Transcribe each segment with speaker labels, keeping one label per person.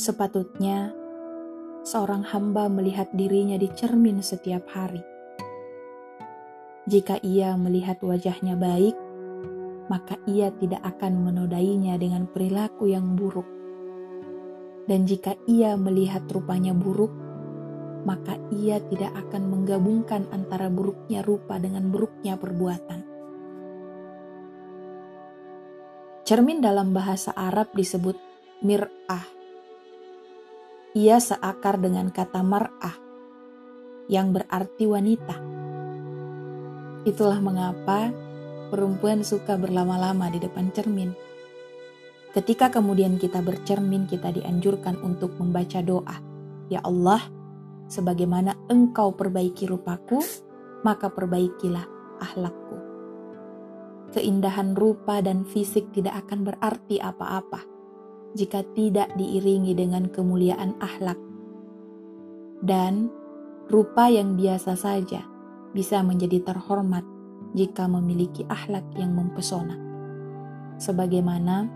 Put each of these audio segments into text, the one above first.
Speaker 1: Sepatutnya seorang hamba melihat dirinya di cermin setiap hari. Jika ia melihat wajahnya baik, maka ia tidak akan menodainya dengan perilaku yang buruk. Dan jika ia melihat rupanya buruk, maka ia tidak akan menggabungkan antara buruknya rupa dengan buruknya perbuatan. Cermin dalam bahasa Arab disebut mir'ah. Ia seakar dengan kata mar'ah, yang berarti wanita. Itulah mengapa perempuan suka berlama-lama di depan cermin. Ketika kemudian kita bercermin, kita dianjurkan untuk membaca doa. Ya Allah, sebagaimana engkau perbaiki rupaku, maka perbaikilah ahlakku. Keindahan rupa dan fisik tidak akan berarti apa-apa jika tidak diiringi dengan kemuliaan ahlak. Dan rupa yang biasa saja bisa menjadi terhormat jika memiliki ahlak yang mempesona. Sebagaimana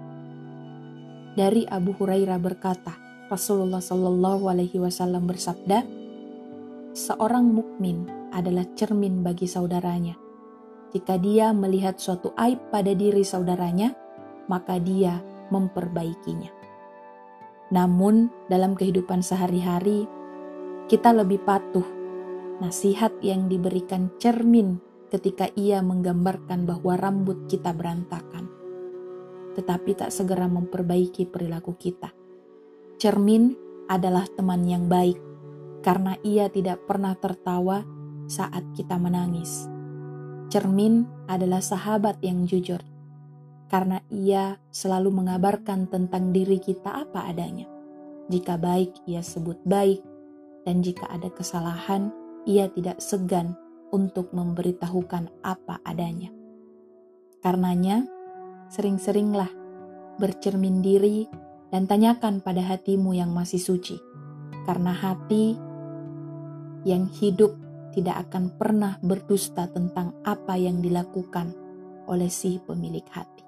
Speaker 1: dari Abu Hurairah berkata, Rasulullah Shallallahu Alaihi Wasallam bersabda, seorang mukmin adalah cermin bagi saudaranya. Jika dia melihat suatu aib pada diri saudaranya, maka dia memperbaikinya. Namun, dalam kehidupan sehari-hari, kita lebih patuh. Nasihat yang diberikan cermin ketika ia menggambarkan bahwa rambut kita berantakan tetapi tak segera memperbaiki perilaku kita. Cermin adalah teman yang baik karena ia tidak pernah tertawa saat kita menangis. Cermin adalah sahabat yang jujur karena ia selalu mengabarkan tentang diri kita apa adanya. Jika baik, ia sebut baik, dan jika ada kesalahan, ia tidak segan untuk memberitahukan apa adanya. Karenanya, sering-seringlah bercermin diri dan tanyakan pada hatimu yang masih suci, karena hati yang hidup tidak akan pernah berdusta tentang apa yang dilakukan oleh si pemilik hati.